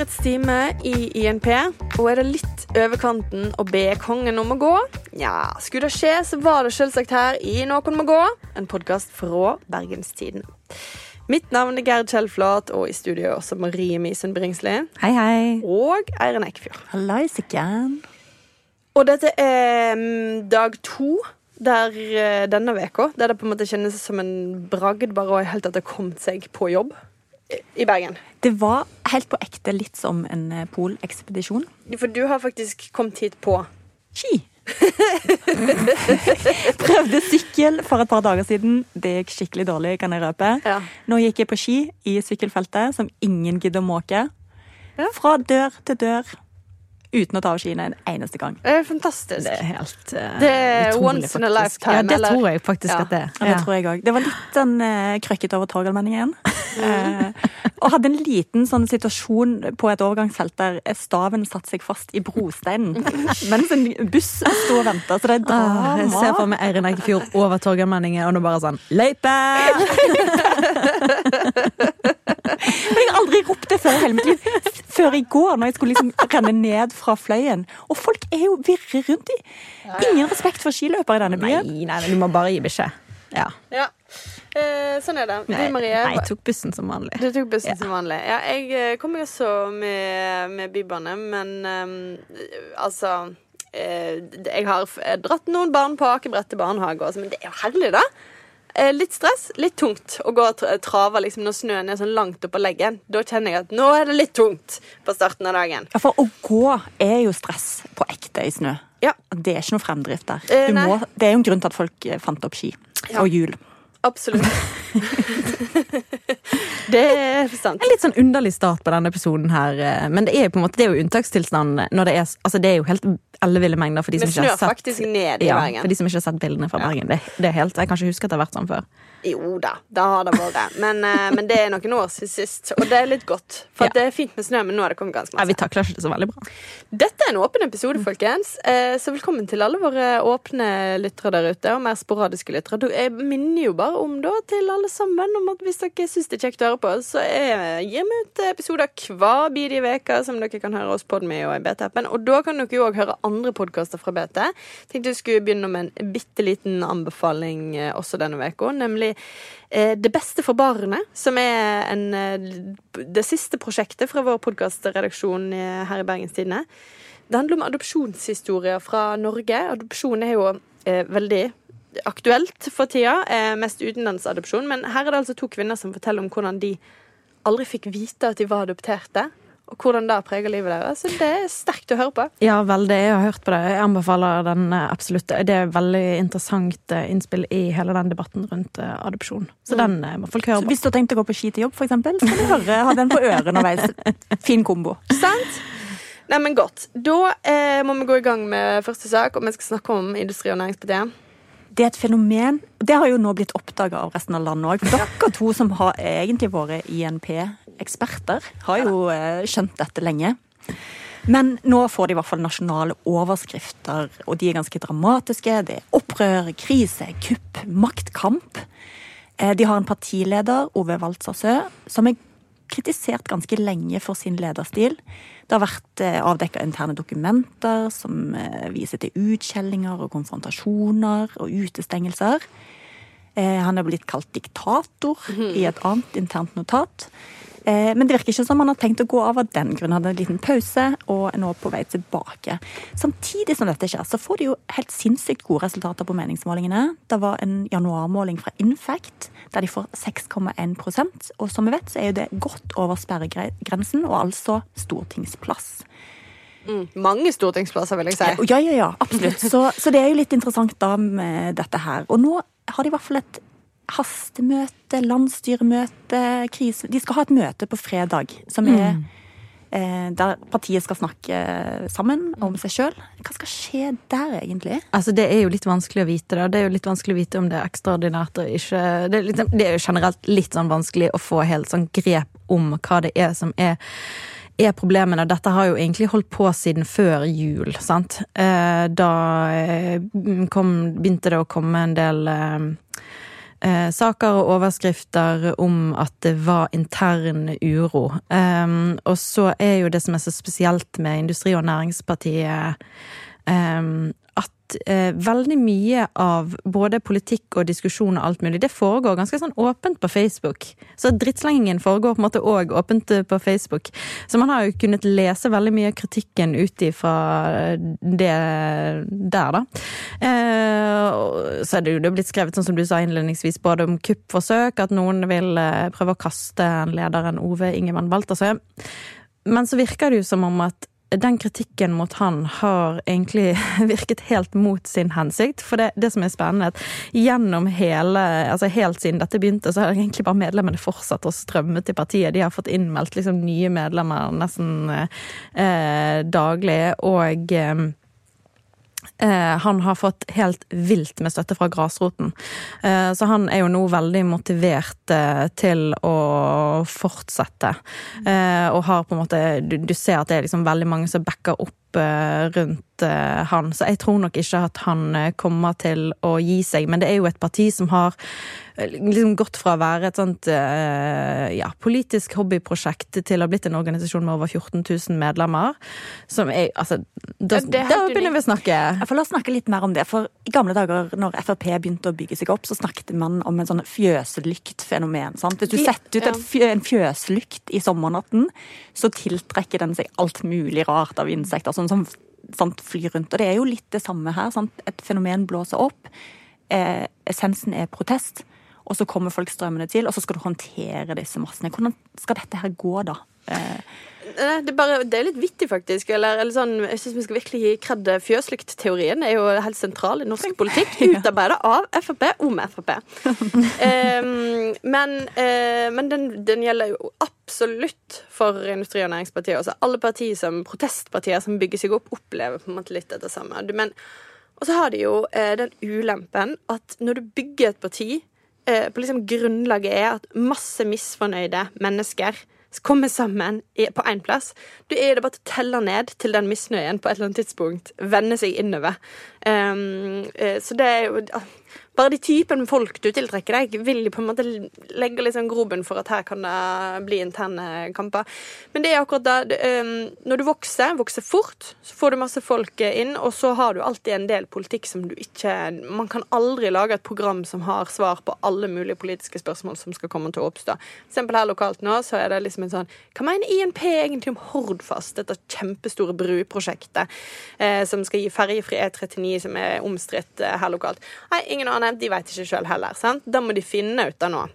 årets time i INP, og er det litt over kanten å be kongen om å gå? Nja, skulle det skje, så var det selvsagt her i Noen må gå, en podkast fra Bergenstiden. Mitt navn er Gerd Kjellflat, og i studio er også Marie Misund Bringsli. Hei, hei. Og Eirin Eikfjord. Hallaisiken. Og dette er mm, dag to der eh, denne veka, der det på en måte kjennes som en bragd bare å helt at det kom seg på jobb i- Bergen. Det var helt på ekte litt som en eh, polekspedisjon. For du har faktisk kommet hit på Ski. Prøvde sykkel for et par dager siden. Det gikk skikkelig dårlig, kan jeg røpe. Ja. Nå gikk jeg på ski i sykkelfeltet, som ingen gidder å måke. Ja. Fra dør til dør. Uten å ta av skiene en eneste gang. Det er fantastisk. Det er helt uh, Det er once in a lifetime, Ja, det eller? tror jeg faktisk Ja. at det er. Ja, det tror jeg også. Det var litt sånn uh, krøkkete over Torgallmenningen. Eh, og hadde en liten sånn situasjon på et overgangsfelt der staven satte seg fast i brosteinen mens en buss sto og venta. Så det er Ah, jeg ser for meg Eirin Eikefjord over Torgallmenningen, og nå bare sånn Løype! Men jeg har aldri ropt det før i hele mitt liv. Før i går, når jeg skulle liksom renne ned fra fløyen. Og folk er jo virre rundt i. Ingen respekt for skiløpere i denne Nei, byen. nei, men du må bare gi beskjed. Ja. Ja. Eh, sånn er det. Du, Nei, Marie. nei, jeg tok bussen som vanlig. Du tok bussen Ja. som vanlig. Ja, jeg kom kommer jo også med, med Bybane, men um, altså eh, Jeg har dratt noen barn på akebrett til barnehage, også, men det er jo herlig, da. Eh, litt stress, litt tungt å gå og trave liksom, når snøen er sånn langt oppå leggen. Da kjenner jeg at nå er det litt tungt på starten av dagen. Ja, For å gå er jo stress på ekte i snø. Ja, Det er ikke noe fremdrift der. Eh, må, det er jo en grunn til at folk eh, fant opp ski. Ja. Og hjul. Absolutt. det er sant. En litt sånn underlig start på denne episoden her, eh, men det er jo på en måte, det er jo unntakstilstand når det er Altså, det er jo helt elleville mengder for de som ikke har sett ned i ja, for de som ikke har sett bildene fra Bergen. Det, det er helt, Jeg kan ikke huske at det har vært sånn før. Jo da, det har det vært. Men, eh, men det er noen år siden sist, og det er litt godt. For Ja. det er fint med snø, men nå har det kommet ganske Nei, Vi takler ikke det så veldig bra. Dette er en åpen episode, folkens. Eh, Så velkommen til alle våre åpne lyttere der ute, og mer sporadiske lyttere. Jeg minner jo bare om da til alle sammen om at hvis dere syns det er kjekt å høre på, så gir vi ut episoder hver bidige uke som dere kan høre oss på med i BT-appen. Og da kan dere jo òg høre andre podkaster fra BT. Tenkte jeg skulle begynne med en bitte liten anbefaling eh, også denne uka, nemlig eh, Det beste for barnet, som er en, eh, det siste prosjektet fra vår podkastredaksjon her i Bergens Tidende. Det handler om adopsjonshistorier fra Norge. Adopsjon er jo eh, veldig aktuelt for tida, eh, mest utenlandsadopsjon. Men her er det altså to kvinner som forteller om hvordan de aldri fikk vite at de var adopterte. Og hvordan det preger livet deres. Så det er sterkt å høre på. Ja, veldig. Jeg har hørt på det. Jeg anbefaler den eh, absolutt. Det er veldig interessant eh, innspill i hele den debatten rundt adopsjon. Så den eh, må folk høre Så på. hvis du har tenkt å gå på ski til jobb, for eksempel, så kan du høre, ha den på øret underveis. Fin kombo. Sant? Nei, men godt. Da eh, må vi gå i gang med første sak, og vi skal snakke om Industri- og Næringspartiet. Det er et fenomen. Det har jo nå blitt oppdaga av resten av landet òg. Dere to som har egentlig vært INP-eksperter, har jo eh, skjønt dette lenge. Men nå får de i hvert fall nasjonale overskrifter, og de er ganske dramatiske. Det er opprør, krise, kupp, maktkamp. Eh, De har en partileder, Ove Waltzersø, som er kritisert ganske lenge for sin lederstil. Det har vært avdekka interne dokumenter som eh, viser til utskjellinger og konfrontasjoner og utestengelser. Eh, Han er blitt kalt diktator i et annet internt notat. Eh, Men det virker ikke som han har tenkt å gå av av den grunn. Han hadde en liten pause og er nå på vei tilbake. Samtidig som dette skjer, så får de jo helt sinnssykt gode resultater på meningsmålingene. Det var en januarmåling fra Infact der de får 6,1% Og som vi vet, så er jo det godt over sperregrensen, og altså stortingsplass. Mange stortingsplasser, vil jeg si. Ja, ja, ja, absolutt. Så, så det er jo litt interessant da med dette her. Og nå har de i hvert fall et hastemøte, landsstyremøte, krise De skal ha et møte på fredag som er eh, der partiet skal snakke sammen om seg sjøl. Hva skal skje der, egentlig? Altså, Det er jo litt vanskelig å vite. da. Det er jo litt vanskelig å vite om det er ekstraordinært og ikke Det er, liksom, det er jo generelt litt sånn vanskelig å få helt sånn grep om hva det er som er er problemene. Dette har jo egentlig holdt på siden før jul, sant. Eh, Da eh, kom, begynte det å komme en del eh, saker og overskrifter om at det var intern uro. Um, og så er jo det som er så spesielt med Industri- og Næringspartiet um, at eh, veldig mye av både politikk og diskusjon og alt mulig, det foregår ganske sånn åpent på Facebook. Så drittslengingen foregår på en måte òg åpent på Facebook. Så man har jo kunnet lese veldig mye av kritikken ut ifra det der, da. Eh, så er det jo blitt skrevet, sånn som du sa innledningsvis, både om kuppforsøk, at noen vil eh, prøve å kaste lederen Ove Ingemann Baltersø. Men så virker det jo som om at den kritikken mot han har egentlig virket helt mot sin hensikt. For det, det som er spennende, er at gjennom hele, altså helt siden dette begynte, så har egentlig bare medlemmene fortsatt å strømme til partiet. De har fått innmeldt liksom nye medlemmer nesten eh, daglig. Og eh, Eh, han har fått helt vilt med støtte fra grasroten. Eh, så han er jo nå veldig motivert eh, til å fortsette. Og har på en måte Du, ser at det er liksom veldig mange som backer opp rundt han. Så jeg tror nok ikke at han kommer til å gi seg. Men det er jo et parti som har liksom gått fra å være et sånt ja, politisk hobbyprosjekt til å ha blitt en organisasjon med over 14 000 medlemmer. Som er altså Da, ja, da begynner vi å snakke. For La oss snakke litt mer om det. For i gamle dager, når Frp begynte å bygge seg opp, så snakket man om en sånn fjøslyktfenomen. Sant? Hvis du setter ut fjø, en fjøslykt i sommernatten, så tiltrekker den seg alt mulig rart av insekter. Sånn som sant, flyr rundt. Og det er jo litt det samme her. Sant? Et fenomen blåser opp. Eh, essensen er protest og så kommer folk strømmende til, og så skal du håndtere disse massene. Hvordan skal dette her gå, da? Eh. Det er, bare, det er litt vittig, faktisk. Eller, eller sånn, jeg syns vi skal virkelig gi kred. Fjøslyktteorien er jo helt sentral i norsk politikk. Utarbeida av Frp om Frp. um, men, uh, men den, den, gjelder jo absolutt for Industri- og Næringspartiet. Også. Alle partier som protestpartier som bygger seg opp, opplever på en måte litt det samme. Men, og så har de jo uh, den ulempen at når du bygger et parti uh, på liksom grunnlaget er at masse misfornøyde mennesker kommer sammen på én plass. Du er det bare til å telle ned til den misnøyen på et eller annet tidspunkt vender seg innover. Um, så det er jo bare de typen folk du tiltrekker deg, vil på en måte legge litt sånn grobunn for at her kan det bli interne kamper. Men det er akkurat da Når du vokser, vokser fort, så får du masse folk inn, og så har du alltid en del politikk som du ikke Man kan aldri lage et program som har svar på alle mulige politiske spørsmål som skal komme til å oppstå. For eksempel her lokalt nå, så er det liksom en sånn Hva mener INP egentlig om Hordfast, dette kjempestore bruprosjektet eh, som skal gi ferjefri E39, som er omstridt eh, her lokalt? Nei, ingen annen de vet ikke sjøl heller. sant? Da må de finne ut av noe.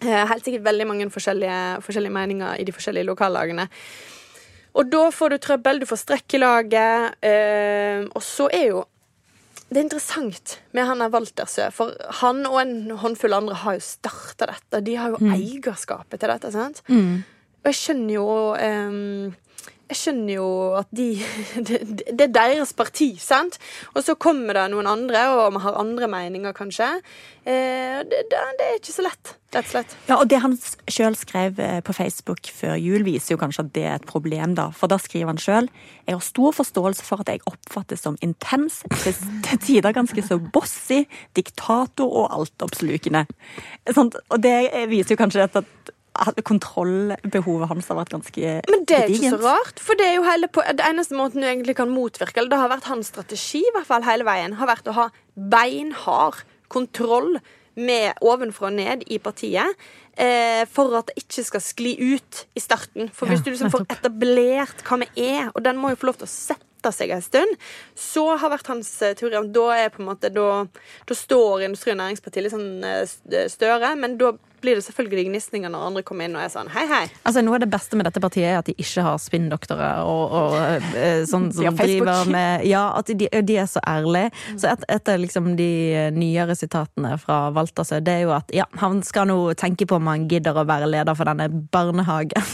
Eh, helt sikkert veldig mange forskjellige, forskjellige meninger i de forskjellige lokallagene. Og da får du trøbbel, du får strekk i laget, øh, og så er jo det er interessant med han der Waltersø, for han og en håndfull andre har jo starta dette. De har jo mm. eierskapet til dette. sant? Mm. Og jeg skjønner jo um, jeg skjønner jo at de det, er deres parti, sant? Og så kommer det noen andre, og vi har andre meninger, kanskje. Eh, det, det, er ikke så lett, rett og slett. Ja, og det han sjøl skrev eh, på Facebook før jul, viser jo kanskje at det er et problem, da. For da skriver han sjøl Jeg har stor forståelse for at jeg oppfattes som intens, til tider ganske så bossy, diktator og altoppslukende. Sånn, og det viser jo kanskje at kontrollbehovet hans har vært ganske gedigent. Men det er ikke så rart, for det er jo hele på, det eneste måten du egentlig kan motvirke eller det har vært hans strategi i hvert fall hele veien, har vært å ha beinhard kontroll med ovenfra og ned i partiet. Eh, for at det ikke skal skli ut i starten. For hvis ja, du liksom får etablert hva vi er, og den må jo få lov til å sette seg en stund, så har vært hans eh, teori om da er på en måte da, da står Industri- og Næringspartiet litt sånn større, støre, men da blir det selvfølgelig gnisninger når andre kommer inn og er sånn hei, hei. Altså Noe av det beste med dette partiet er at de ikke har spinndoktorer og, og eh, sånn som driver med Ja, at de, de er så ærlige. Så et, et av liksom de nyere sitatene fra Waltersø, det er jo at ja, han skal nå tenke på om han gidder å være leder for denne barnehagen.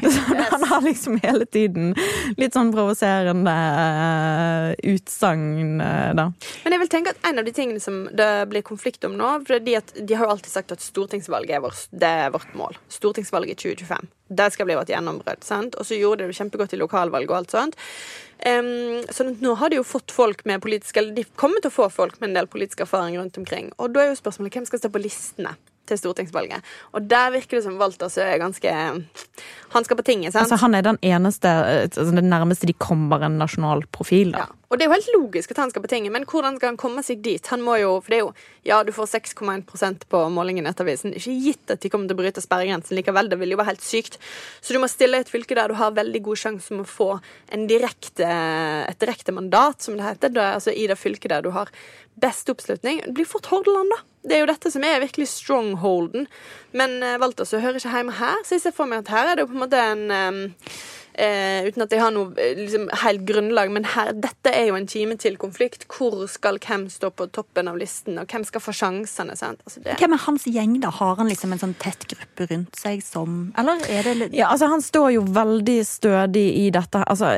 så han har liksom hele tiden litt sånn provoserende uh, utsagn, uh, da. Men jeg vil tenke at en av de tingene som det blir konflikt om nå fordi at De har jo alltid sagt at stortingsvalget er vårt, det er vårt mål. Stortingsvalget 2025. Det skal bli vårt gjennombrudd. Og så gjorde de det kjempegodt i lokalvalget og alt sånt. Um, så nå har de jo fått folk med politisk Eller de kommer til å få folk med en del politisk erfaring rundt omkring. Og da er jo spørsmålet hvem skal stå på listene til stortingsvalget. Og der virker det som Walter Søe er ganske Han skal på tinget, sant? Altså, han er den eneste, altså, det nærmeste de kommer en nasjonal profil, da. Ja. Og det er jo helt logisk at han skal på tinget, men hvordan skal han komme seg dit? Han må jo, for det er jo Ja, du får 6,1% på målingen i Nettavisen. Ikke gitt at de kommer til å bryte sperregrensen likevel. Det vil jo være helt sykt. Så du må stille i et fylke der du har veldig god sjanse om å få direkte, et direkte mandat, som det heter. Da, altså i det fylket der du har best oppslutning. Blir fort Hordaland, da. Det er jo dette som er virkelig strongholden. Men uh, Walter så hører ikke hjemme her, så jeg ser for meg at her er det jo på en måte en um, Eh, uten at jeg har noe eh, liksom, helt grunnlag. Men her, dette er jo en kime til konflikt. Hvor skal hvem stå på toppen av listen, og hvem skal få sjansene? Altså hvem er hans gjeng, da? Har han liksom en sånn tett gruppe rundt seg som Eller er det litt Ja, altså han står jo veldig stødig i dette. Altså,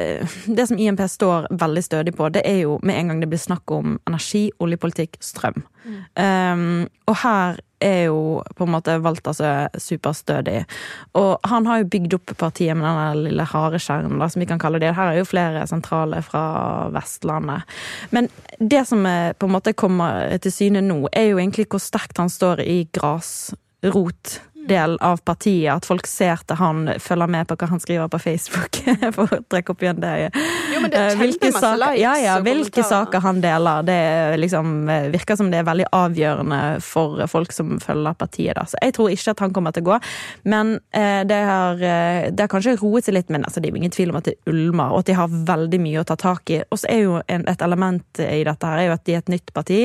det som IMP står veldig stødig på, det er jo med en gang det blir snakk om energi, oljepolitikk, strøm. Mm. Um, og her er jo på en måte valgt altså superstødig. Og han har jo bygd opp partiet med den lille harekjernen, som vi kan kalle det. Her er jo flere sentrale fra Vestlandet. Men det som på en måte kommer til syne nå, er jo egentlig hvor sterkt han står i grasrot del av partiet. At folk ser til han, følger med på hva han skriver på Facebook. for å trekke opp igjen det. Jo, men det er eh, hvilke saker, ja, ja, hvilke saker han deler. Det liksom, eh, virker som det er veldig avgjørende for folk som følger partiet. Da. Så jeg tror ikke at han kommer til å gå. Men eh, det, har, eh, det har kanskje roet seg litt, men altså, det er jo ingen tvil om at det ulmer, og at de har veldig mye å ta tak i. Og så er jo en, et element i dette her er jo at de er et nytt parti.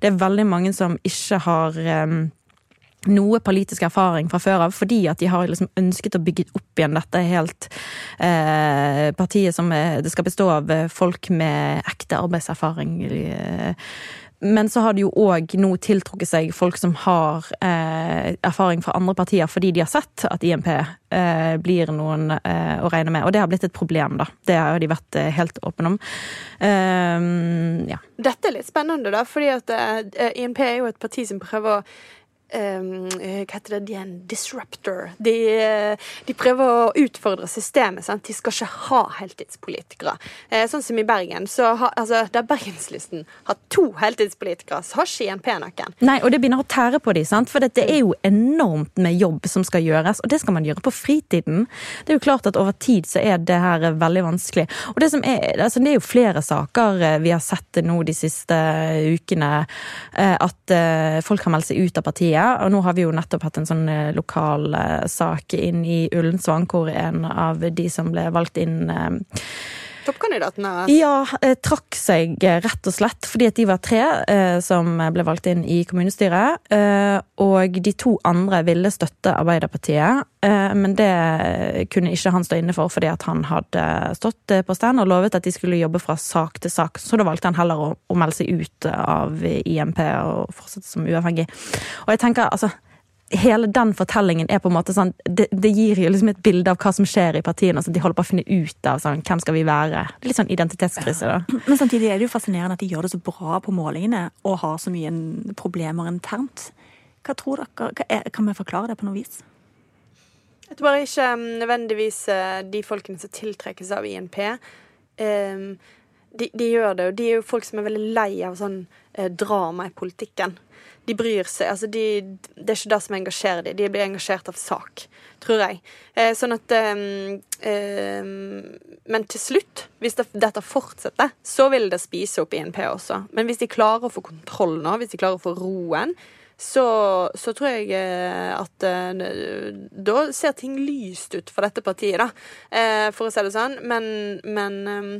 Det er veldig mange som ikke har eh, noe politisk erfaring fra før av, fordi at de har liksom ønsket å bygge opp igjen dette helt eh, partiet som er, det skal bestå av eh, folk med ekte arbeidserfaring. Eh, men så har det jo òg nå tiltrukket seg folk som har eh, erfaring fra andre partier, fordi de har sett at IMP eh, blir noen eh, å regne med. Og det har blitt et problem, da. Det har de vært helt åpne om. ja. Dette er litt spennende, da, fordi at IMP er jo et parti som prøver å Um, hva heter det, de er en disruptor. De, de, prøver å utfordre systemet. Sant? De skal ikke ha heltidspolitikere. Eh, sånn som i Bergen. Så ha, altså, Der Bergenslisten har to heltidspolitikere, så har ikke INP noen. Nei, og det begynner å tære på dem, for det er jo enormt med jobb som skal gjøres. Og det skal man gjøre på fritiden. Det er jo klart at over tid så er det her veldig vanskelig. Og det, som er, altså, det er jo flere saker eh, vi har sett nå de siste ukene, eh, at folk har meldt seg ut av partiet og nå har vi jo nettopp hatt en sånn eh, lokal eh, sak inn i Ullensvang, hvor en av de som ble valgt inn eh, Toppkandidatene? Ja, trakk seg rett og slett fordi at de var tre eh, som ble valgt inn i kommunestyret. Eh, og de to andre ville støtte Arbeiderpartiet, eh, men det kunne ikke han stå inne for fordi at han hadde stått på stand og lovet at de skulle jobbe fra sak til sak. Så da valgte han heller å melde seg ut av IMP og fortsette som uavhengig. Og jeg tenker, altså hele den fortellingen er på en måte sånn Det, det gir jo liksom et bilde av hva som skjer i partiene. Sånn, de holder på å finne ut av sånn, hvem skal vi være. Det er Litt sånn identitetskrise, da. Men samtidig er det jo fascinerende at de gjør det så bra på målingene og har så mye problemer internt. Hva tror dere? Er, kan vi forklare det på noe vis? Jeg tror bare ikke um, nødvendigvis uh, de folkene som tiltrekkes av INP. Um, de, de, gjør det, og de er jo folk som er veldig lei av sånn eh, drama i politikken de bryr seg. Altså de, det er ikke det som engasjerer dem. De blir engasjert av sak, tror jeg. Eh, sånn at eh, eh, Men til slutt, hvis det, dette fortsetter, så vil det spise opp INP også. Men hvis de klarer å få kontroll nå, hvis de klarer å få roen, så, så tror jeg eh, at uh, da ser ting lyst ut for dette partiet, da. Uh, for å si det sånn. Men, men um,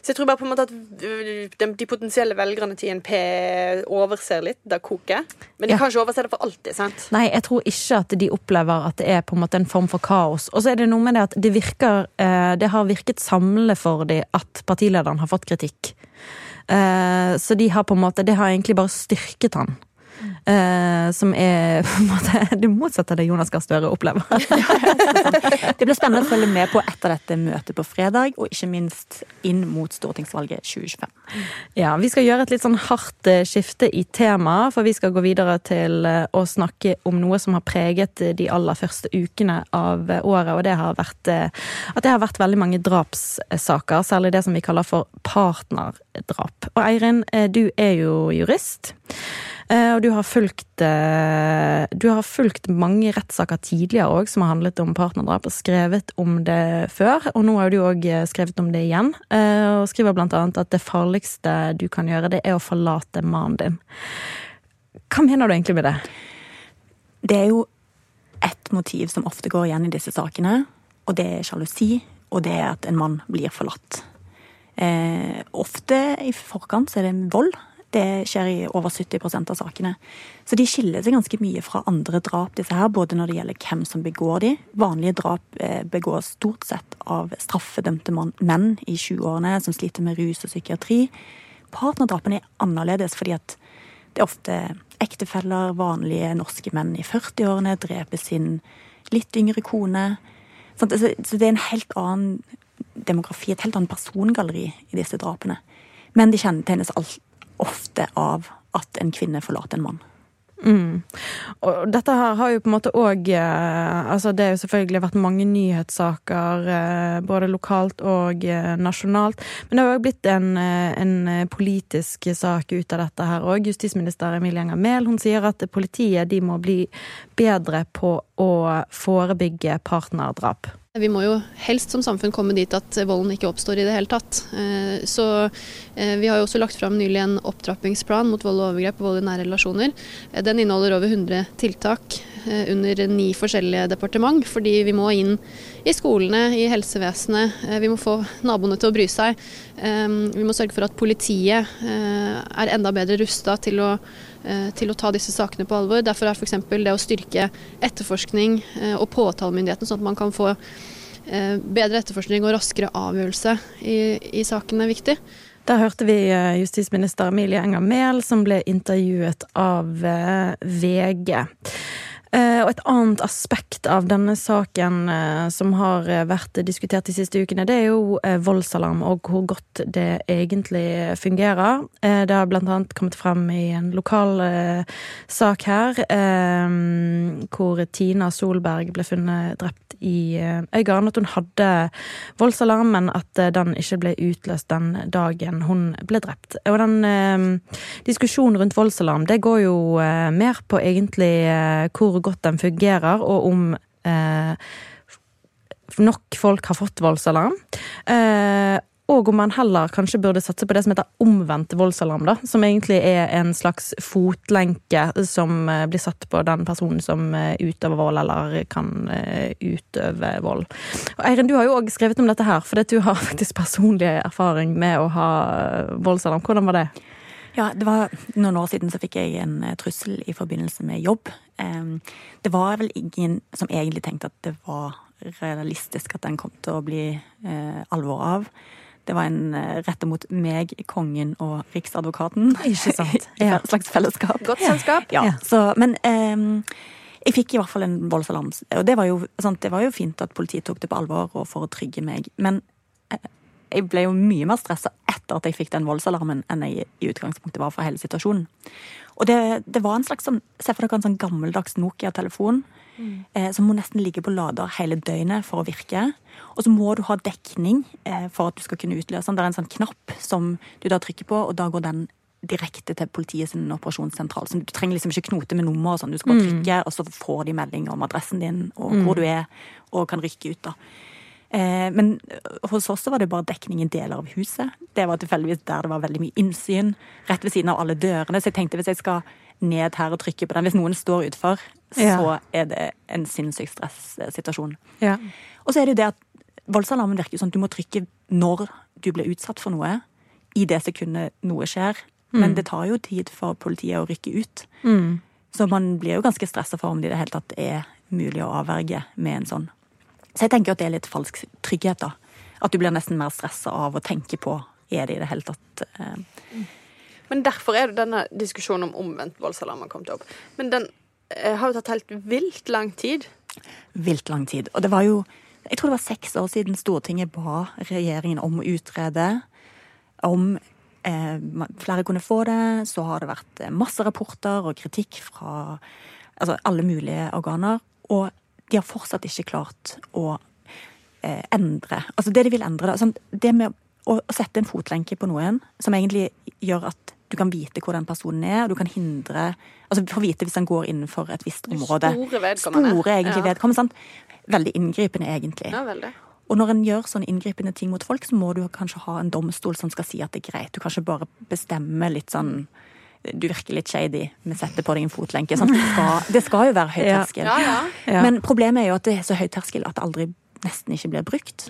så jeg tror bare på en måte at de, de potensielle velgerne til INP overser litt det koket. Men de ja. kan ikke overse det for alltid. sant? Nei, jeg tror ikke at de opplever at det er på en måte en form for kaos. Og så er det noe med det at det virker eh, Det har virket samlende for dem at partilederen har fått kritikk. Eh, så de har på en måte Det har egentlig bare styrket han. Eh, som er på en måte det motsatte av det Jonas Gahr Støre opplever. Det blir spennende å følge med på etter dette møtet på fredag, og ikke minst inn mot stortingsvalget 2025. Ja, Vi skal gjøre et litt sånn hardt eh, skifte i tema, for vi skal gå videre til eh, å snakke om noe som har preget de aller første ukene av året, og det har vært at det har vært veldig mange drapssaker, særlig det som vi kaller for partnerdrap. Og Eirin, du er jo jurist. Eh, og du har fulgt eh, Du har fulgt mange rettssaker tidligere òg som har handlet om partnerdrap, og skrevet om det før. Og nå har du òg eh, skrevet om det igjen, og skriver blant annet at det farligste du kan gjøre, det er å forlate mannen din. Hva mener du egentlig med det? Det er jo ett motiv som ofte går igjen i disse sakene, og det er sjalusi, og det er at en mann blir forlatt. Eh, ofte i forkant så er det vold. Det skjer i over 70% av sakene. Så de skiller seg ganske mye fra andre drap, disse her, både når det gjelder hvem som begår de. Vanlige drap eh, begås stort sett av straffedømte menn i 20-årene som sliter med rus og psykiatri. Partnerdrapene er annerledes fordi at det er ofte ektefeller, vanlige norske menn i 40-årene dreper sin litt yngre kone. Så det er en helt annen demografi, et helt annet persongalleri i disse drapene. Men de kjennetegnes alt ofte av at en kvinne forlater en mann. Mm. Og dette her har jo på en måte òg eh, Altså det har jo selvfølgelig vært mange nyhetssaker eh, både lokalt og eh, nasjonalt. Men det har òg blitt en, en, politisk sak ut av dette her òg. Justisminister Emilie Enger Mehl hun sier at politiet de må bli bedre på å forebygge partnerdrap. Vi må jo helst som samfunn komme dit at volden ikke oppstår i det hele tatt. Eh, så eh, vi har jo også lagt fram nylig en opptrappingsplan mot vold og overgrep og vold i nære relasjoner. Eh, den inneholder over 100 tiltak under ni forskjellige departement, fordi vi må inn i skolene, i helsevesenet. Vi må få naboene til å bry seg. Vi må sørge for at politiet er enda bedre rusta til å til å ta disse sakene på alvor. Derfor er f.eks. det å styrke etterforskning og påtalemyndigheten, sånn at man kan få Eh, bedre etterforskning og raskere avgjørelse i, i saken er viktig. Der hørte vi eh, justisminister Emilie Enger Mehl, som ble intervjuet av eh, VG. Og et annet aspekt av denne saken som har vært diskutert de siste ukene, det er jo voldsalarm og hvor godt det egentlig fungerer. Det har blant annet kommet frem i en lokal sak her, hvor Tina Solberg ble funnet drept i eh, Øygarden at hun hadde voldsalarm, men at eh, den ikke ble utløst den dagen hun ble drept. Og den eh, diskusjonen rundt voldsalarm, det går jo eh, mer på egentlig eh, godt den fungerer, og om eh, nok folk har fått voldsalarm. Eh, og om man heller kanskje burde satse på det som heter omvendt voldsalarm, da. Som egentlig er en slags fotlenke som eh, blir satt på den personen som utøver vold, eller kan utøve vold. Og Eirin, du har jo òg skrevet om dette her, for du har faktisk personlig erfaring med å ha voldsalarm. Hvordan var det? Ja, det var Noen år siden så fikk jeg en trussel i forbindelse med jobb. Det var vel ingen som egentlig tenkte at det var realistisk at den kom til å bli alvor av. Det var en rette mot meg, kongen og riksadvokaten. Ikke sant. I et slags fellesskap. Godt selskap. Ja, så, men um, jeg fikk i hvert fall en voldsalarm. Og det var, jo, sant, det var jo fint at politiet tok det på alvor og for å trygge meg. Men uh, jeg ble jo mye mer stressa etter at jeg fikk den voldsalarmen, enn jeg i utgangspunktet var for hele situasjonen. Og det, det var en slags sånn Se for dere en sånn gammeldags Nokia-telefon Mm. Eh, som må nesten ligge på lader hele døgnet for å virke. Og så må du ha dekning eh, for at du skal kunne utløse den. Det er en sånn knapp som du da trykker på, og da går den direkte til politiets operasjonssentral. Så du trenger liksom ikke knote med nummer. og sånn. Du skal bare mm. trykke, mm. og så får de melding om adressen din og mm. hvor du er, og kan rykke ut. da. Eh, men hos oss var det bare dekning i deler av huset. Det var tilfeldigvis der det var veldig mye innsyn. Rett ved siden av alle dørene. Så jeg tenkte hvis jeg skal ned her og trykke på den, hvis noen står utfor, så er det en sinnssyk stressituasjon. Ja. Og så er det jo det at voldsalarmen virker sånn at du må trykke når du blir utsatt for noe, i det sekundet noe skjer. Mm. Men det tar jo tid for politiet å rykke ut. Mm. Så man blir jo ganske stressa for om det i det hele tatt er mulig å avverge med en sånn. Så jeg tenker at det er litt falsk trygghet, da. At du blir nesten mer stressa av å tenke på er det i det hele tatt eh, Men derfor er det denne diskusjonen om omvendt voldsalarm har kommet opp. Men den eh, har jo tatt helt vilt lang tid. Vilt lang tid. Og det var jo Jeg tror det var seks år siden Stortinget ba regjeringen om å utrede om eh, flere kunne få det. Så har det vært eh, masse rapporter og kritikk fra altså, alle mulige organer. Og de har fortsatt ikke klart å eh, endre Altså det de vil endre, da. Sånn, det med å, å sette en fotlenke på noen som egentlig gjør at du kan vite hvor den personen er, og du kan hindre Altså få vite hvis han går innenfor et visst område. Store vedkommende. Store egentlig Ja. vedkommende. Sant? Veldig inngripende, egentlig. Ja, veldig. Og når en gjør sånne inngripende ting mot folk, så må du kanskje ha en domstol som skal si at det er greit. Du kan ikke bare bestemme litt sånn Du virker litt shady, vi setter på deg en fotlenke. Sånn. Det, skal, det skal jo være høy terskel. Ja, ja. Ja. Men problemet er jo at det er så høy terskel at det aldri nesten ikke blir brukt.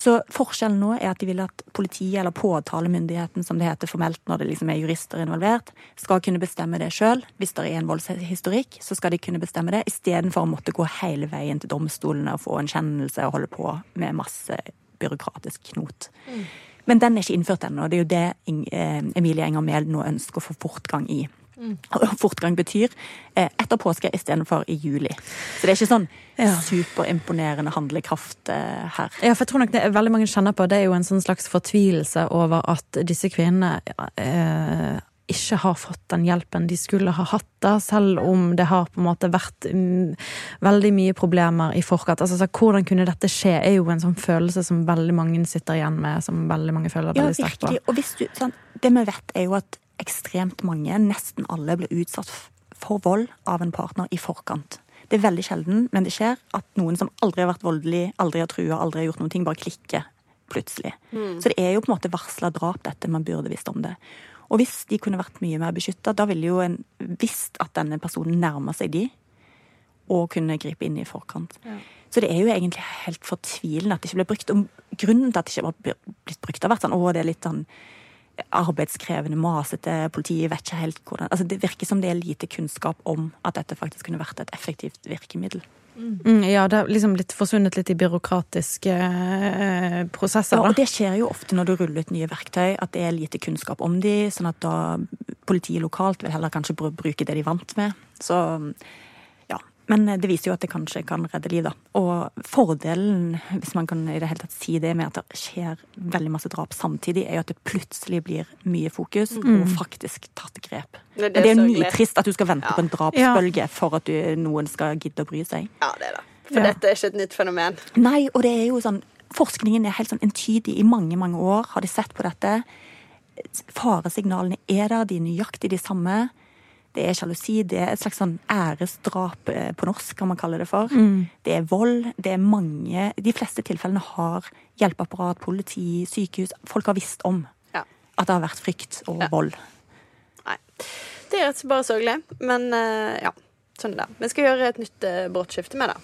Så forskjellen nå er at de vil at politiet, eller påtalemyndigheten som det heter formelt når det liksom er jurister involvert, skal kunne bestemme det sjøl. Hvis det er en voldshistorikk, så skal de kunne bestemme det, istedenfor å måtte gå hele veien til domstolene og få en kjennelse og holde på med masse byråkratisk knot. Men den er ikke innført ennå, det er jo det eh, Emilie Enger Mehl nå ønsker å få fortgang i. Og fortgang betyr eh, etter påske istedenfor i juli. Så det er ikke sånn Ja. superimponerende handlekraft eh, her. Ja, for jeg tror nok det er veldig mange kjenner på, det er jo en sånn slags fortvilelse over at disse kvinnene eh, ikke har fått den hjelpen de skulle ha hatt, da, selv om det har på en måte vært mm, veldig mye problemer i forkant. Altså, så hvordan kunne dette skje, er jo en sånn følelse som veldig mange sitter igjen med, som veldig mange føler Ja, veldig sterkt på. virkelig. Og hvis du, sånn, det vi vet, er jo at ekstremt mange, nesten alle, blir utsatt for vold av en partner i forkant. Det er veldig sjelden, men det skjer at noen som aldri har vært voldelig, aldri har trua, aldri har gjort noen ting, bare klikker plutselig. Så det er jo på en måte varsla drap, dette. Man burde visst om det. Og hvis de kunne vært mye mer beskytta, da ville jo en visst at denne personen nærmer seg de, og kunne gripe inn i forkant. Så det er jo egentlig helt fortvilende at det ikke ble brukt. Og grunnen til at det ikke var blitt brukt, har vært sånn å, det er litt sånn arbeidskrevende, masete, politiet vet ikke helt hvordan Altså Det virker som det er lite kunnskap om at dette faktisk kunne vært et effektivt virkemiddel. Mm, ja, det har liksom blitt forsvunnet litt i byråkratiske eh, prosesser, Ja, og det skjer jo ofte når du ruller ut nye verktøy, at det er lite kunnskap om de, sånn at da politiet lokalt vil heller kanskje bruke det de vant med. Så. Men det viser jo at det kanskje kan redde liv, da. Og fordelen, hvis man kan i det hele tatt si det, med at det skjer veldig masse drap samtidig, er jo at det plutselig blir mye fokus og faktisk tatt grep. Det er Men det er jo nitrist at du skal vente Ja. på en drapsbølge for at du, noen skal gidde å bry seg. Ja, det er det. For Ja. dette er ikke et nytt fenomen. Nei, og det er jo sånn Forskningen er helt sånn entydig. I mange, mange år har de sett på dette. Faresignalene er der, de er nøyaktig de samme. Det er sjalusi, det er et slags sånn æresdrap eh, på norsk, kan man kalle det for. Det er vold. Det er mange De fleste tilfellene har hjelpeapparat, politi, sykehus Folk har visst om Ja. at det har vært frykt og Ja. vold. Nei. Det er rett og slett bare sørgelig. Men eh, ja, sånn er det. Vi skal gjøre et nytt uh, brått med det.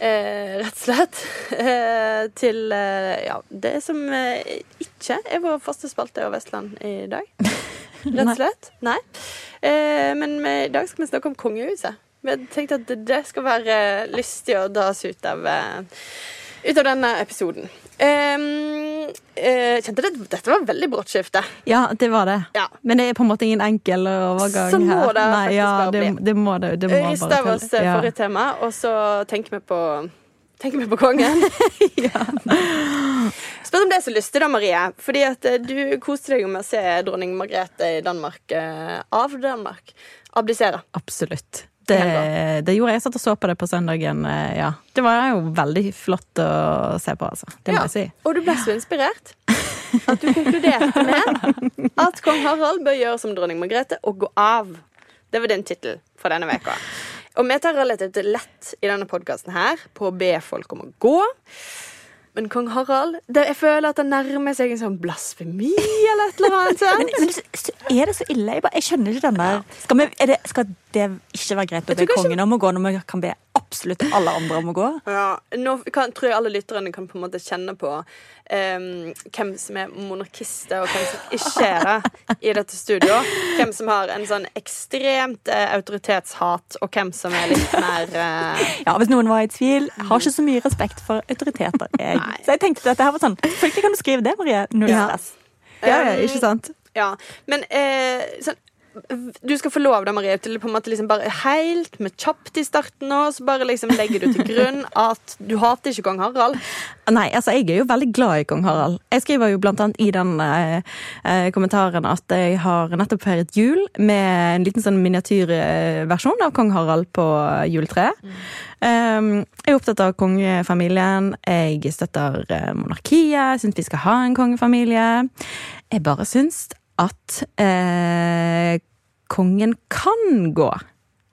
Eh, rett og slett eh, til eh, ja, det som eh, ikke er vår faste spalte over Vestland i dag. Rett og slett. Nei. Eh, men i dag skal vi snakke om kongehuset. Vi tenkte tenkt at det- skal være lystig å dra oss ut av, eh, ut av denne episoden. Um, uh, kjente det, dette var veldig brått skifte. Ja, det var det. Ja. Men det er på en måte ingen enkel overgang Så må her. det Nei, ja, det, det må det. det må bare av oss eh, Ja. forrige tema, og så tenker vi på Tenker vi på kongen. Spør om det er så lystig, da, Marie. Fordi at eh, du koste deg med å se dronning Margrethe i Danmark, eh, av Danmark, abdisere. Absolutt. Det, det gjorde jeg. Jeg satt og så på det på søndagen. eh, Ja. Det var jo veldig flott å se på, altså. Det må Ja. jeg si. Og du ble så inspirert at du konkluderte med at kong Harald bør gjøre som dronning Margrethe og gå av. Det var din tittel for denne veka. Og vi tar relativt lett i denne podkasten her på å be folk om å gå. Men kong Harald det, Jeg føler at det nærmer seg en sånn blasfemi eller et eller annet. Men, men så- er det så ille? Jeg, bare, jeg skjønner ikke den der skal, vi, det, skal det ikke være greit å be kongen om å gå når vi kan be absolutt alle andre om å gå? Ja, nå kan, tror jeg alle lytterne kan på en måte kjenne på um, hvem som er monarkister, og hvem som ikke er det i dette studio. Hvem som har en sånn ekstremt uh, autoritetshat, og hvem som er litt mer uh... Ja, Hvis noen var i tvil, har ikke så mye respekt for autoriteter. Jeg. Nei. Så jeg tenkte at det her var sånn Selvfølgelig kan du skrive det, Marie. Null Ja. stress. Ja, ja, ikke sant? Ja, men eh, sånn du skal få lov da, Marie, til på en måte liksom bare helt med kjapt i starten nå, så bare liksom legger du til grunn at du hater ikke kong Harald. Nei, altså jeg er jo veldig glad i kong Harald. Jeg skriver jo blant annet i den eh, eh kommentaren at jeg har nettopp feiret jul med en liten sånn miniatyrversjon av kong Harald på juletreet. Mm. Um, jeg er opptatt av kongefamilien. Jeg støtter eh, monarkiet. Syns vi skal ha en kongefamilie. Jeg bare syns at eh, kongen kan gå.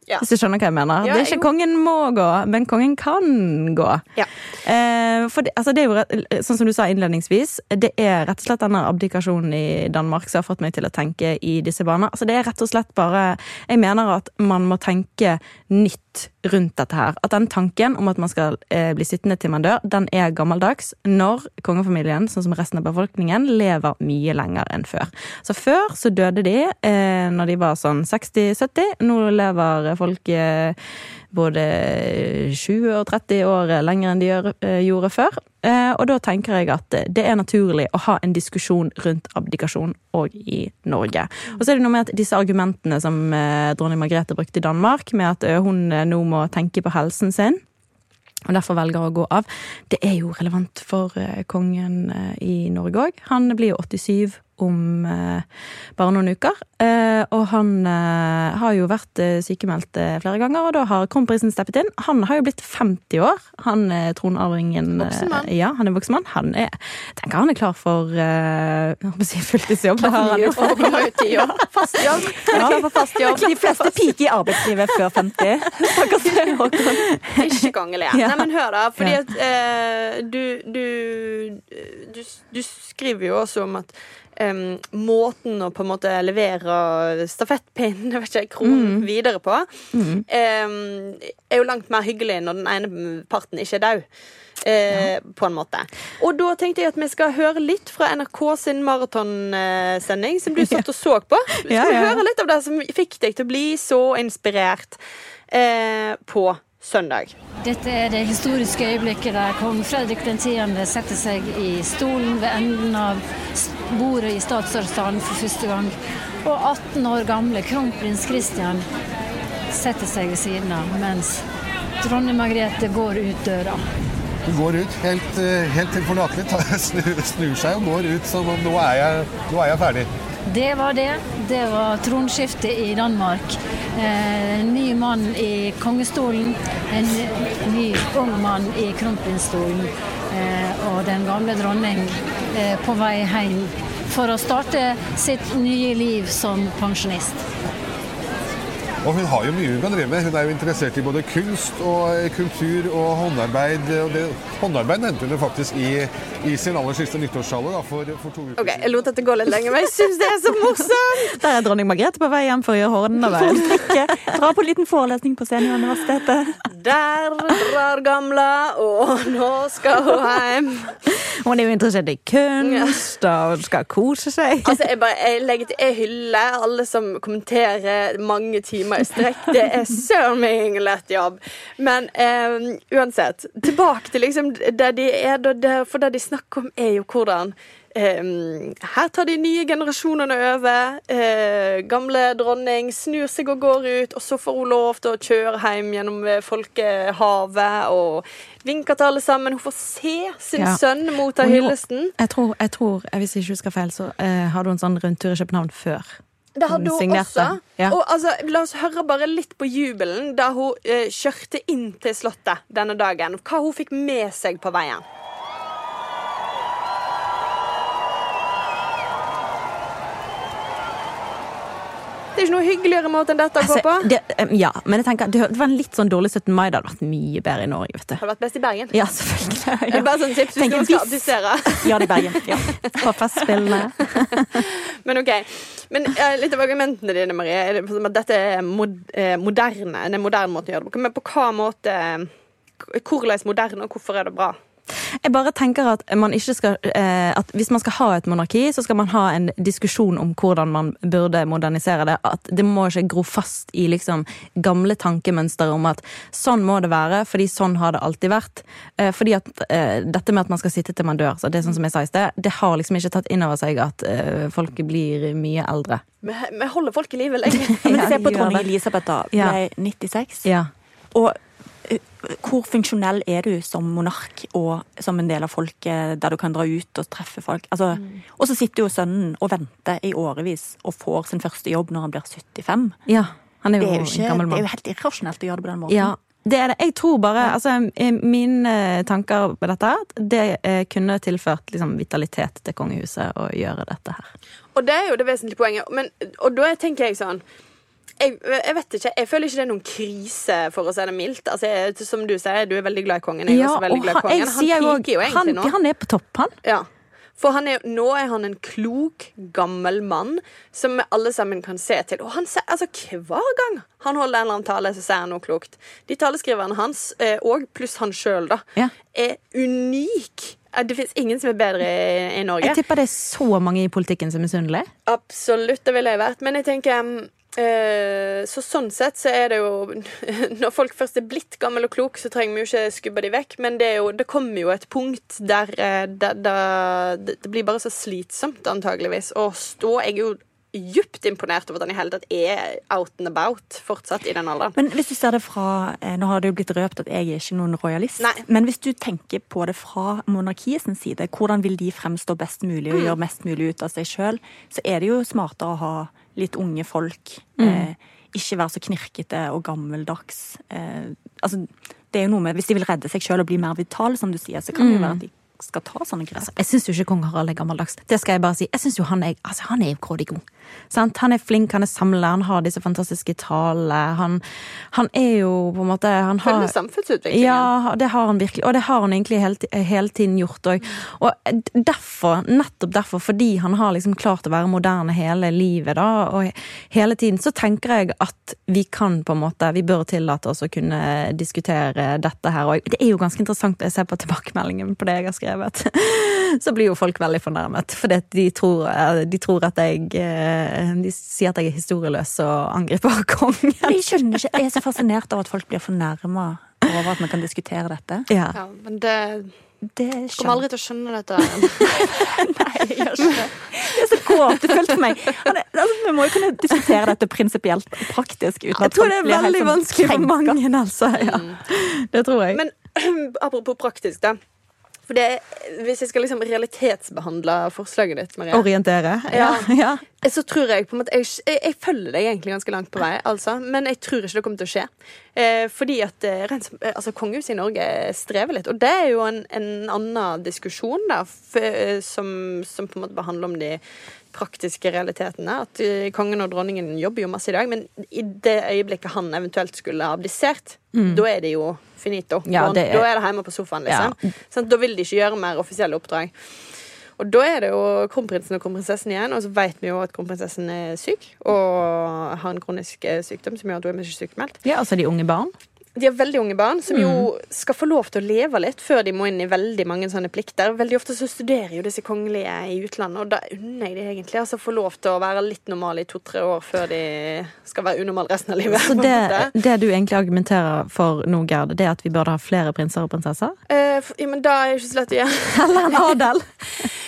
Ja. Hvis du skjønner hva jeg mener. Ja, det er ikke jo. kongen må gå, men kongen kan gå. Ja. Eh, for det, altså det er jo, sånn som du sa innledningsvis, det er rett og slett denne abdikasjonen i Danmark som har fått meg til å tenke i disse baner. Altså det er rett og slett bare Jeg mener at man må tenke nytt rundt dette her. At den tanken om at man skal eh, bli sittende til man dør, den er gammeldags når kongefamilien, sånn som resten av befolkningen, lever mye lenger enn før. Så før så døde de eh, når de var sånn 60-70. Nå lever folk eh, både 20 og 30 år lenger enn de eh, gjorde før. Eh, og da tenker jeg at det er naturlig å ha en diskusjon rundt abdikasjon òg i Norge. Og så er det noe med at disse argumentene som dronning Margrethe brukte i Danmark, med at hun nå må tenke på helsen sin og derfor velger å gå av. Det er jo relevant for kongen i Norge òg. Han blir jo 87 om eh, bare noen uker. Eh, og han eh, har jo vært eh, sykemeldt eh, flere ganger, og da har kronprinsen steppet inn. Han har jo blitt 50 år, han eh, tronarvingen. Voksen mann. ja, han er voksen mann. Han er, tenker han er klar for si fulltidsjobb. Det har han jo Fast jobb. Ja, for fast jobb. De fleste piker i arbeidslivet før 50. Ikke kongelig. Ja. Nei, men hør, da. Fordi at du, du, du, du skriver jo også om at um, måten å på en måte levere stafettpinnen vet ikke, kronen mm. videre på, mm. um, er jo langt mer hyggelig når den ene parten ikke er død. Ja. på en måte. Og da tenkte jeg at vi skal høre litt fra NRK sin maratonsending, som du satt og så på. Skal vi ja, ja. høre litt av det som fikk deg til å bli så inspirert eh, på søndag. Dette er det historiske øyeblikket der kong Fredrik 10. setter seg i stolen ved enden av bordet i statsrådssalen for første gang. Og 18 år gamle kronprins Christian setter seg ved siden av, mens dronning Margrethe går ut døra. Hun går ut helt, eh, helt tilforlatelig, snur, snur seg og går ut som om nå er jeg, nå er jeg ferdig. Det var det. Det var tronskiftet i Danmark. Eh, ny mann i kongestolen, en ny ung mann i kronprinsstolen. Eh, og den gamle dronning eh, på vei hjem for å starte sitt nye liv som pensjonist. Og hun har jo mye hun kan drive med. Hun er jo interessert i både kunst og kultur og håndarbeid. Og det, håndarbeid nevnte hun faktisk i, i, sin aller siste nyttårstale for, for, to uker Ok, Jeg lot dette gå litt lenger, men jeg syns det er så morsomt! Der er dronning Margrethe på vei hjem for å gjøre håndarbeid. Dra på en liten forelesning på Senioruniversitetet. Der drar gamla, og nå skal hun hjem. Hun er jo interessert i kunst og skal kose seg. Altså, jeg, bare, jeg, legger jeg hyller alle som kommenterer mange timer i strekk. Det er søren meg ingen lett jobb. Men um, uansett, tilbake til liksom det de er, for det de snakker om, er jo hvordan her tar de nye generasjonene over. Uh, gamle dronning snur seg og går ut, og så får hun lov til å kjøre hjem gjennom eh, folkehavet og vinker til alle sammen. Hun får se sin ja. sønn motta hyllesten. Jeg tror, jeg tror, hvis jeg ikke husker feil, så eh, hadde hun en sånn rundtur i København før. Det hadde hun også. Ja. Og altså, La oss høre bare litt på jubelen da hun eh, kjørte inn til Slottet denne dagen. Hva hun fikk med seg på veien. Det er ikke noe hyggeligere måte enn dette å altså, gå på. Det, ja, men jeg tenker, det var en litt sånn dårlig 17. mai. Det hadde vært mye bedre i Norge. vet du. Hadde vært best i Bergen. Ja, selvfølgelig. Ja. Det bare sånn tips hvis du skal abdisere. Ja, det er Bergen. Ja. På festspillene. men ok. Men uh, litt av argumentene dine, Marie, er at dette er mod, uh, moderne. En moderne måte å gjøre det på. Men på hva måte Hvordan moderne, og hvorfor er det bra? Jeg bare tenker at, man ikke skal, eh, at hvis man skal ha et monarki, så skal man ha en diskusjon om hvordan man burde modernisere det. At det må ikke gro fast i liksom gamle tankemønstre om at sånn må det være, fordi sånn har det alltid vært. Eh, fordi at eh, dette med at man skal sitte til man dør, så det er sånn som jeg sa i sted, det har liksom ikke tatt inn over seg at eh, folk blir mye eldre. Vi, holder folk i live lenge. Men se på dronning. Elisabeth, da. Ja. Ble 96. Ja. Og hvor funksjonell er du som monark og som en del av folket, der du kan dra ut og treffe folk? Altså, Og så sitter jo sønnen og venter i årevis og får sin første jobb når han blir 75. ja. Han er Det jo, er jo, ikke, en gammel det er jo helt irrasjonelt å gjøre det på den måten. Ja, det er det. Jeg tror bare altså, eh, Mine tanker på dette det eh, kunne tilført liksom, vitalitet til kongehuset å gjøre dette her. Og det er jo det vesentlige poenget. Men, og da tenker jeg sånn jeg, jeg vet ikke, jeg føler ikke det er noen krise, for å si det mildt. Altså, jeg, som du sier, du er veldig glad i kongen. Jeg er også veldig glad i kongen. Han Han sier jo egentlig han, nå. han er på topp, han. Ja. For han er, nå er han en klok, gammel mann som vi alle sammen kan se til. Og han ser, altså Hver gang han holder en eller annen tale, så sier han noe klokt. De taleskriverne hans, eh, og pluss han sjøl, da, Ja. er unik. Eh, Det fins ingen som er bedre i, i Norge. Jeg tipper det er så mange i politikken som er misunnelige. Absolutt, det ville jeg vært. Men jeg tenker mm, Så sånn sett så er det jo Når folk først er blitt gammel og klok, så trenger vi jo ikke skubbe de vekk. Men det, jo, det kommer jo et punkt der, eh, der, der det, det blir bare så slitsomt, antageligvis. Å stå Jeg er jo djupt imponert over at han i hele tatt er out and about fortsatt i den alderen. Men hvis du ser det fra eh, Nå har det jo blitt røpt at jeg er ikke noen royalist. Nei. Men hvis du tenker på det fra monarkiet sin side, hvordan vil de fremstå best mulig og gjøre mest mulig ut av seg sjøl, så er det jo smartere å ha litt unge folk. Eh, ikke være så knirkete og gammeldags. Eh, altså, det er jo noe med, Hvis de vil redde seg sjøl og bli mer vital, som du sier, så kan det jo være at de skal ta sånne grep. Altså, Jeg syns jo ikke kong Harald er gammeldags. Det skal jeg bare si. Jeg synes jo Han er altså, han er grådig god. Sant? Han er flink, han er samler, han har disse fantastiske talene. Han, han er jo på en måte han har, Følger samfunnsutviklingen. Ja, det har han virkelig. Og det har han egentlig hele, hele tiden gjort òg. Og derfor, nettopp derfor, fordi han har liksom klart å være moderne hele livet, da, og hele tiden, så tenker jeg at vi kan på en måte Vi bør tillate oss å kunne diskutere dette her. Og det er jo ganske interessant å se på tilbakemeldingen på det jeg har skrevet. Så blir jo folk veldig fornærmet, fordi de tror, de tror at jeg eh, De sier at jeg er historieløs og angriper kongen. Jeg skjønner ikke, jeg er så fascinert av at folk blir fornærma over at vi kan diskutere dette. Ja. Ja, men det Det kommer aldri til å skjønne dette. Nei, jeg gjør ikke det. Det er så gåtefullt for meg. Er- Altså, vi må jo kunne diskutere dette prinsipielt og praktisk. Uten Jeg tror det er veldig sånn vanskelig for mange, altså. Ja. Det tror jeg. Men apropos praktisk, da. For det, hvis jeg skal liksom realitetsbehandle forslaget ditt, Maria Orientere. Ja. ja. så tror jeg på en måte jeg, jeg, jeg følger deg egentlig ganske langt på vei, altså. Men jeg tror ikke det kommer til å skje. Eh, fordi at eh, rent, eh, altså, kongehuset i Norge strever litt. Og det er jo en, en annen diskusjon, da, f, eh, som, som på en måte behandler om de praktiske realitetene. At eh, kongen og dronningen jobber jo masse i dag, men i det øyeblikket han eventuelt skulle ha abdisert, da er det jo finito. Mm. Ja, det er- da er det hjemme på sofaen, liksom. Sånn, da vil de ikke gjøre mer offisielle oppdrag. Og da er det jo kronprinsen og kronprinsessen igjen, og så vet vi jo at kronprinsessen er syk og har en kronisk eh, sykdom som gjør at hun er mye sykemeldt. ja, altså de unge barn. De har veldig unge barn som jo Mm. skal få lov til å leve litt før de må inn i veldig mange sånne plikter. Veldig ofte så studerer jo disse kongelige i utlandet, og da unner jeg de egentlig altså få lov til å være litt normale i to-tre år før de skal være unormale resten av livet. Så det, det du egentlig argumenterer for nå, Gerd, det er at vi burde ha flere prinser og prinsesser? Eh, for, ja, men da er det ikke så lett å gjøre. Eller en adel?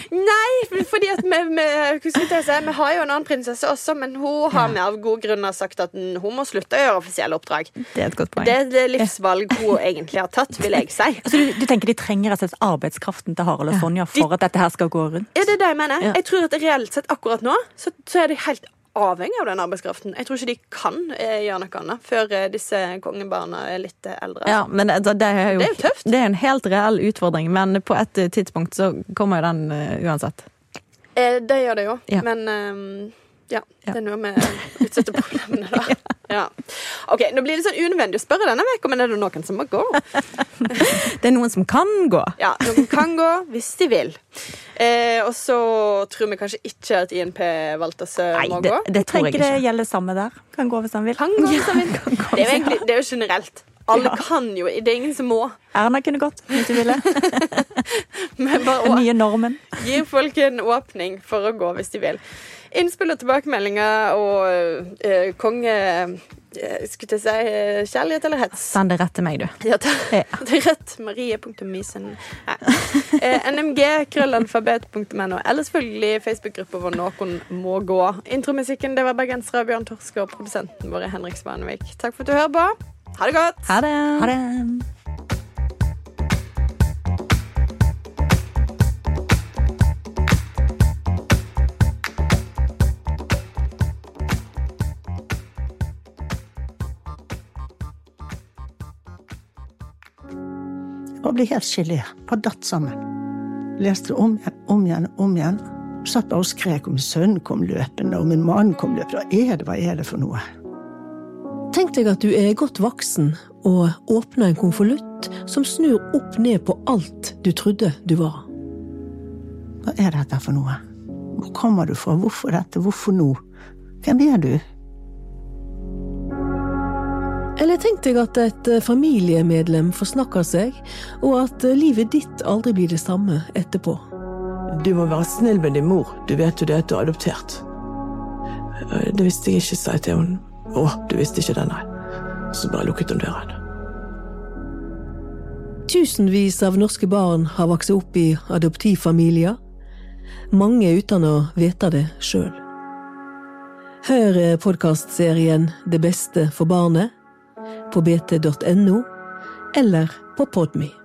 Nei, fordi at vi, vi, si, vi har jo en annen prinsesse også, men hun har vi av gode grunner sagt at hun må slutte å gjøre offisielle oppdrag. Det er et godt poeng. Det det livsvalg hun egentlig har tatt, vil jeg si. Altså, du, du tenker de trenger altså arbeidskraften til Harald og Sonja for at dette her skal gå rundt? Ja, det er det jeg mener? Jeg tror at reelt sett akkurat nå så, så er de helt avhengig av den arbeidskraften. Jeg tror ikke de kan eh, gjøre noe annet før eh, disse kongebarna er litt eh, eldre. Ja, men det, det, er jo, Det er jo tøft. Det er en helt reell utfordring, men på et eh, tidspunkt så kommer jo den uh, uansett. Eh, det gjør det jo, Ja. men um, ja, Ja. det er noe med å utsette problemene, da. Ja. OK, nå blir det sånn unødvendig å spørre denne uka, men er det noen som må gå? Det er noen som kan gå. Ja, noen kan gå hvis de vil. Eh, og så tror vi kanskje ikke at INP Waltersø Nei, må det, gå. det tror jeg ikke det gjelder samme der. Kan gå hvis han vil. Kan gå hvis han vil. Det er egentlig det er jo generelt. Alle Ja. kan jo. Det er ingen som må. Erna kunne gått hvis hun ville. Den nye normen. gir folk en åpning for å gå hvis de vil. Innspill og tilbakemeldinger og eh, konge... eh, skulle jeg si eh, kjærlighet eller hets? Send det rett til meg, du. Ja, ta, Ja. det er rett. Marie.mysen. Eh, NMG, krøllalfabet.no. Eller selvfølgelig Facebook-gruppa hvor noen må gå. Intromusikken det var bergensere Bjørn Torske og produsenten vår Henrik Svanevik. Takk for at du hører på. Ha det godt! Ha det. Ha det. Og ble helt gelé. Bare datt sammen. Leste det om igjen, om igjen, om igjen. Satt bare og skrek om sønnen kom løpende, og min mann kom løpende. Hva er det, hva er det for noe? Tenk deg at du er godt voksen og åpner en konvolutt som snur opp ned på alt du trodde du var. Hva er dette for noe? Hvor kommer du fra? Hvorfor dette? Hvorfor nå? Hvem er du? Tenk at et eh, familiemedlem forsnakker seg, og at eh, livet ditt aldri blir det samme etterpå. Du må være snill med din mor. Du vet jo det at du er adoptert. Eh, Det visste jeg ikke, sa jeg til henne. Å, du visste ikke det, nei. Så bare lukket hun døren. Tusenvis av norske barn har vokst opp i adoptivfamilier. Mange uten å vite det sjøl. Hør podkastserien Det beste for barnet på bt.no eller på Podme.